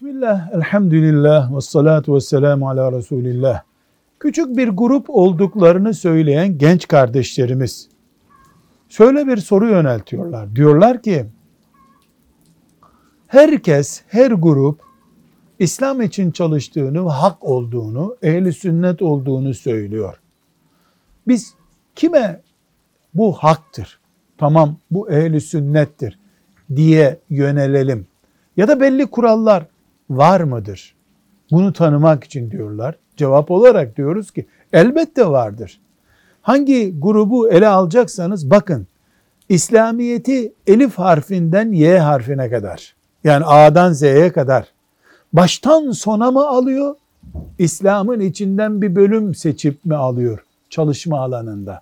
Bismillah, elhamdülillah, ve salatu ve selamu ala Resulillah. Küçük bir grup olduklarını söyleyen genç kardeşlerimiz şöyle bir soru yöneltiyorlar. Diyorlar ki, herkes, her grup İslam için çalıştığını, hak olduğunu, ehli sünnet olduğunu söylüyor. Biz kime bu haktır, tamam bu ehli sünnettir diye yönelelim. Ya da belli kurallar var mıdır? Bunu tanımak için diyorlar. Cevap olarak diyoruz ki elbette vardır. Hangi grubu ele alacaksanız bakın İslamiyeti elif harfinden Y harfine kadar yani A'dan Z'ye kadar baştan sona mı alıyor? İslam'ın içinden bir bölüm seçip mi alıyor çalışma alanında?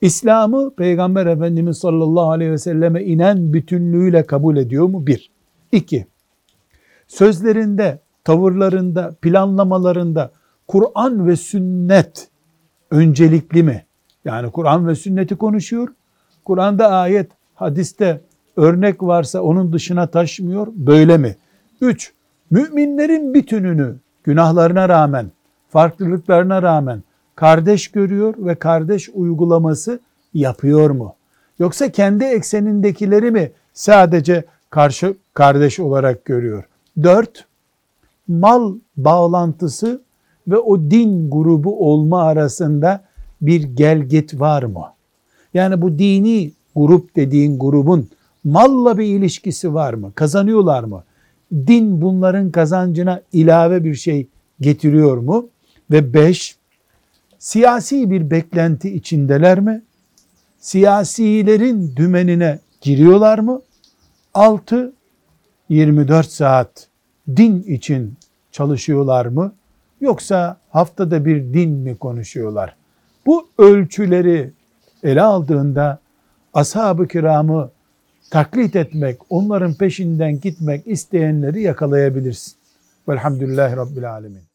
İslam'ı Peygamber Efendimiz sallallahu aleyhi ve selleme inen bütünlüğüyle kabul ediyor mu? Bir. İki, sözlerinde, tavırlarında, planlamalarında Kur'an ve sünnet öncelikli mi? Yani Kur'an ve sünneti konuşuyor. Kur'an'da ayet, hadiste örnek varsa onun dışına taşmıyor. Böyle mi? Üç, müminlerin bütününü günahlarına rağmen, farklılıklarına rağmen kardeş görüyor ve kardeş uygulaması yapıyor mu? Yoksa kendi eksenindekileri mi sadece karşı kardeş olarak görüyor? Dört, mal bağlantısı ve o din grubu olma arasında bir gelgit var mı? Yani bu dini grup dediğin grubun malla bir ilişkisi var mı? Kazanıyorlar mı? Din bunların kazancına ilave bir şey getiriyor mu? Ve beş, siyasi bir beklenti içindeler mi? Siyasilerin dümenine giriyorlar mı? Altı, 24 saat din için çalışıyorlar mı? Yoksa haftada bir din mi konuşuyorlar? Bu ölçüleri ele aldığında ashab-ı kiramı taklit etmek, onların peşinden gitmek isteyenleri yakalayabilirsin. Velhamdülillahi Rabbil Alemin.